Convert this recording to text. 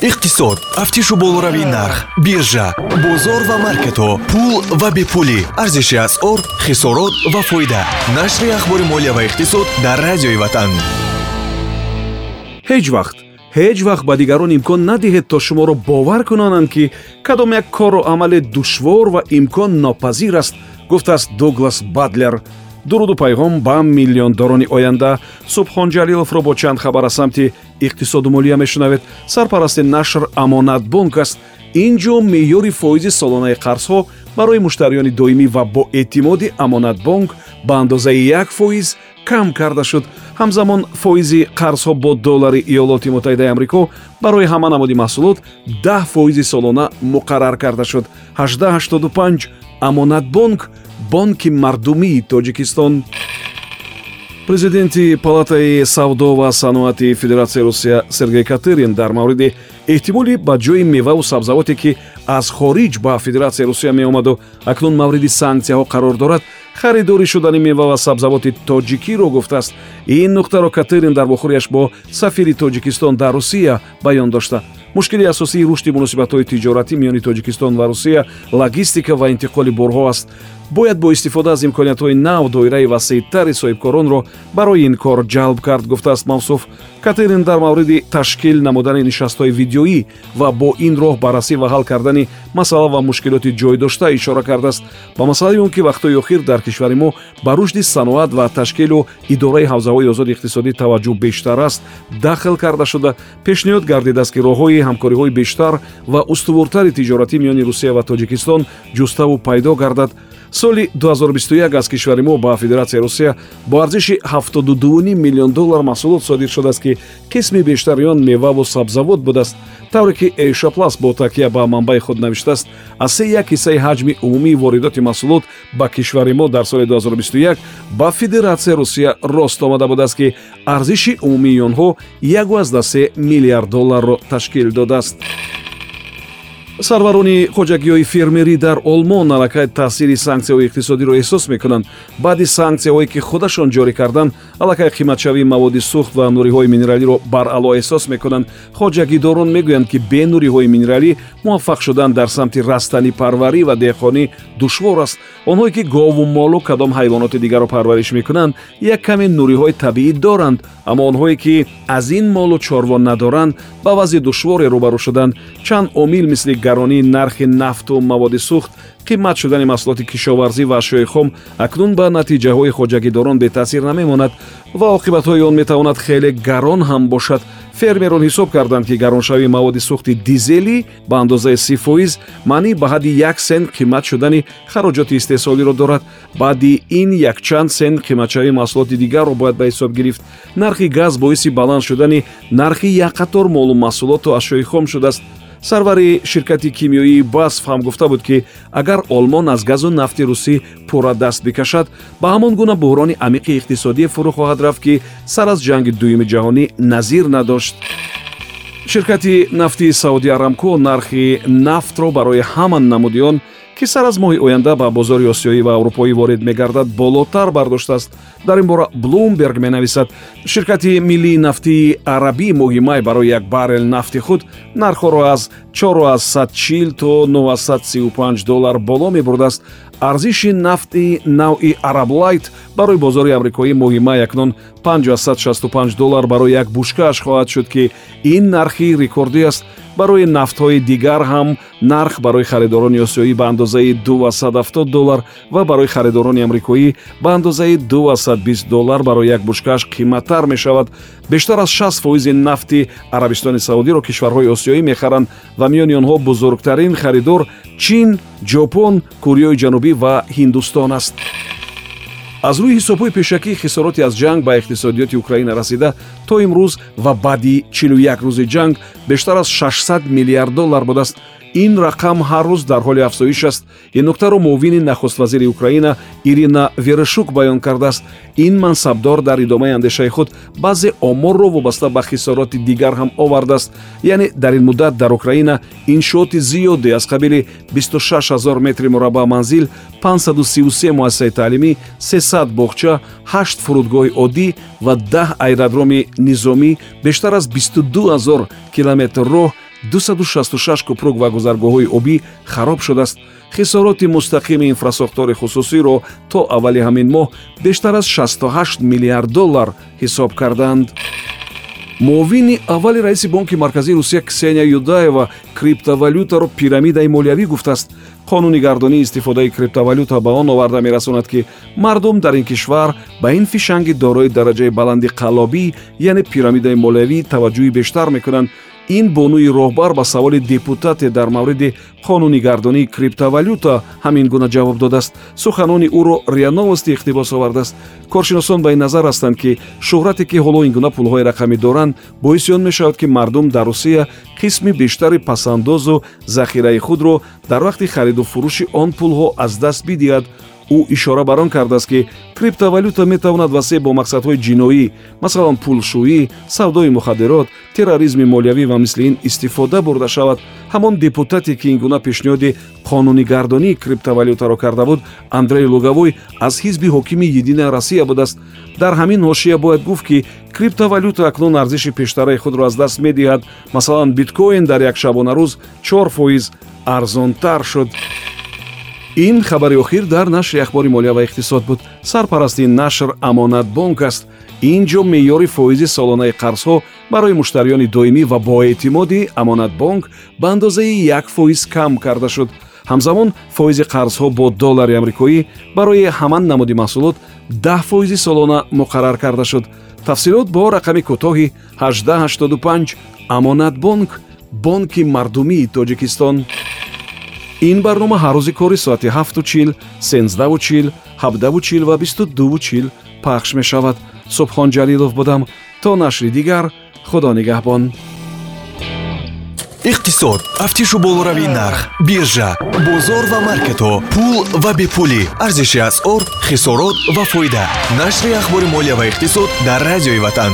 иқтисод тафтишу болоравии нарх биржа бозор ва маркетҳо пул ва бепулӣ. Арзиши асъор хисорот ва фоида. Нашри ахбори молия ва иқтисод дар радиои ватан. Ҳеҷ вақт ҳеҷ вақт ба дигарон имкон надиҳед то шуморо бовар кунонанд ки кадом як кору амале душвор ва имкон нопазир аст гуфтааст дуглас бадлер дуруду пайғом ба миллиондорони оянда субҳон ҷалиловро бо чанд хабар аз самти иқтисоду молия мешунавед. Сарпарасти нашр амонатбонк аст. ин ҷо меъёри фоизи солонаи қарзҳо барои муштариёни доимӣ ва боэътимоди амонатбонк ба андозаи як фоиз кам карда шуд. ҳамзамон фоизи қарзҳо бо доллари иёлоти муттаҳидаи амрико барои ҳама намуди маҳсулот даҳ фоизи солона муқаррар карда шуд. 1885 амонатбонк бонки мардумии тоҷикистон. Президенти палатаи савдо ва саноати федератсияи русия сергей катерин дар мавриди эҳтимоли ба ҷои меваву сабзавоте ки аз хориҷ ба федератсияи русия меомаду акнун мавриди санксияҳо қарор дорад. Харидорӣ шудани мева ва сабзавоти тоҷикиро гуфтааст. Ин нуқтаро катерин дар вохӯрияш бо сафири тоҷикистон дар русия баён дошта. Мушкили асосии рушди муносибатҳои тиҷоратӣ миёни тоҷикистон ва русия логистика ва интиқоли бурҳо аст бояд бо истифода аз имкониятҳои нав доираи васеътари соҳибкоронро барои ин кор ҷалб кард гуфтааст мавсуф. Катерин дар мавриди ташкил намудани нишастҳои видеоӣ ва бо ин роҳ баррасӣ ва ҳал кардани масъала ва мушкилоти ҷойдошта ишора кардааст. Ба масъалаи он ки вақтҳои охир дар кишвари мо ба рушди саноат ва ташкилу идораи ҳавзаҳои озоди иқтисодӣ таваҷҷӯҳ бештар аст дахл карда шуда пешниҳод гардидааст ки роҳҳои ҳамкориҳои бештар ва устувортари тиҷоратӣ миёни русия ва тоҷикистон ҷуставу пайдо гардад соли 2021 аз кишвари мо ба федератсияи русия бо арзиши 72 миллион доллар маҳсулот содир шудааст ки қисми бештари он меваву сабзавот будааст. тавре ки эшаплас бо такя ба манбаи худ навиштааст аз се як ҳиссаи ҳаҷми умумии воридоти маҳсулот ба кишвари мо дар соли 2021 ба федератсияи русия рост омада будааст ки арзиши умумии онҳо 13 миллиард долларро ташкил додааст сарварони хоҷагиҳои фермерӣ дар олмон аллакай таъсири санксияҳои иқтисодиро эҳсос мекунанд. Баъди санксияҳое ки худашон ҷорӣ карданд аллакай қиматшавии маводи сӯхт ва нуриҳои минералиро баръало эҳсос мекунанд. Хоҷагидорон мегӯянд ки бе нуриҳои минералӣ муваффақ шудан дар самти растани парварӣ ва деҳқонӣ душвор аст. Онҳое ки гову молу кадом ҳайвоноти дигарро парвариш мекунанд як каме нуриҳои табиӣ доранд. Аммо онҳое ки аз ин молу чорво надоранд ба вазъи душворе рӯбарӯ шуданд чанд омил мисли гаронии нархи нафту маводи сӯхт қимат шудани маҳсулоти кишоварзӣ ва ашёи хом акнун ба натиҷаҳои хоҷагидорон бетаъсир намемонад ва оқибатҳои он метавонад хеле гарон ҳам бошад. Фермерон ҳисоб карданд ки гароншавии маводи сӯхти дизелӣ ба андозаи си фоиз маънӣ ба ҳадди як сент қимат шудани хароҷоти истеҳсолиро дорад. Баъди ин якчанд сент қиматшавии маҳсулоти дигарро бояд ба ҳисоб гирифт. Нархи газ боиси баланд шудани нархи як қатор молу маҳсулоту ашёи хом шудааст сарвари ширкати кимиёии басф ҳам гуфта буд ки агар олмон аз газу нафти русӣ пурра даст бикашад ба ҳамон гуна буҳрони амиқи иқтисодие фурӯ хоҳад рафт ки сар аз ҷанги дуюми ҷаҳонӣ назир надошт. Ширкати нафти сауди арамко нархи нафтро барои ҳама намуди он ки сар аз моҳи оянда ба бозори осиёӣ ва аврупоӣ ворид мегардад болотар бардоштааст. Дар ин бора блумберг менависад. Ширкати миллии нафтии арабӣ моҳи май барои як баррел нафти худ. Нархҳоро аз 440 то 935 доллар боло мебурдааст арзиши нафти навъи араблайт барои бозори амрикоӣ моҳи май акнун 565 доллар барои як бушкааш хоҳад шуд ки ин нархи рекордӣ аст барои нафтҳои дигар ҳам нарх барои харидорони осиёӣ ба андозаи 270 доллар ва барои харидорони амрикоӣ ба андозаи 220 доллар барои як бушкааш қиматтар мешавад. Бештар аз 6 фоизи нафти арабистони саудиро кишварҳои осиёӣ мехаранд ва миёни онҳо бузургтарин харидор чин ҷопон кӯриёи ҷанубӣ ва ҳиндустон аст аз рӯи ҳисобҳои пешакӣ хисороти аз ҷанг ба иқтисодиёти украина расида то имрӯз ва баъди 41 рӯзи ҷанг бештар аз 600 миллиард доллар будааст ин рақам ҳар рӯз дар ҳоли афзоиш аст. Ин нуктаро муовини нахуствазири украина ирина верешук баён кардааст. Ин мансабдор дар идомаи андешаи худ баъзе оморро вобаста ба хисороти дигар ҳам овардааст. Яъне дар ин муддат дар украина иншооти зиёде аз қабили 26 0 метри мураббаъ манзил 533 муассисаи таълимӣ 300 боғча 8 фурудгоҳи оддӣ ва 10 аэродроми низомӣ бештар аз 22 0 километр роҳ 266 купрук ва гузаргоҳҳои обӣ хароб шудааст. Хисороти мустақими инфраструктураи хусусиро то аввали ҳамин моҳ бештар аз 68 миллиард доллар ҳисоб карданд. Муовини аввали раиси бонки марказии русия ксения юдаева криптовалютаро пирамидаи молиявӣ гуфтааст қонуни гардонии истифодаи криптовалюта ба он оварда мерасонад ки мардум дар ин кишвар ба ин фишанги дорои дараҷаи баланди қаллобӣ яъне пирамидаи молиявӣ таваҷҷӯҳи бештар мекунанд ин бонуи роҳбар ба саволи депутате дар мавриди қонуни гардонии криптовалюта ҳамин гуна ҷавоб додааст. Суханони ӯро риа новости иқтибос овардааст. Коршиносон ба ин назар ҳастанд ки шӯҳрате ки ҳоло ин гуна пулҳои рақамӣ доранд боиси он мешавад ки мардум дар русия қисми бештари пасандозу захираи худро дар вақти хариду фурӯши он пулҳо аз даст бидиҳад ӯ ишора бар он кардааст ки криптовалюта метавонад васеъ бо мақсадҳои ҷиноӣ масалан пулшӯӣ савдои мухаддирот терроризми молиявӣ ва мисли ин истифода бурда шавад. Ҳамон депутате ки ин гуна пешниҳоди қонунигардонии криптовалютаро карда буд андрей луговой аз ҳизби ҳокими единая россия будааст. Дар ҳамин ҳошия бояд гуфт ки криптовалюта акнун арзиши пештараи худро аз даст медиҳад. Масалан биткоин дар як шабонарӯз чор фоиз арзонтар шуд ин хабари охир дар нашри ахбори молия ва иқтисод буд. Сарпарасти нашр амонатбонк аст. Ин ҷо меъёри фоизи солонаи қарзҳо барои муштариёни доимӣ ва боэътимоди амонатбонк ба андозаи як фоиз кам карда шуд. Ҳамзамон фоизи қарзҳо бо доллари амрикоӣ барои ҳаман намуди маҳсулот даҳ фоизи солона муқаррар карда шуд. Тафсилот бо рақами кӯтоҳи 1885 амонатбонк бонки мардумии тоҷикистон ин барнома ҳар рӯзи кори соати 7чил 1сенздаучил 7давучил ва 22чил пахш мешавад. Субҳон ҷалилов будам. То нашри дигар худо нигаҳбон. Иқтисод. Тафтишу болоравии нарх биржа бозор ва маркетҳо пул ва бепулӣ. Арзиши асъор хисорот ва фоида. Нашри ахбори молия ва иқтисод дар радиои ватан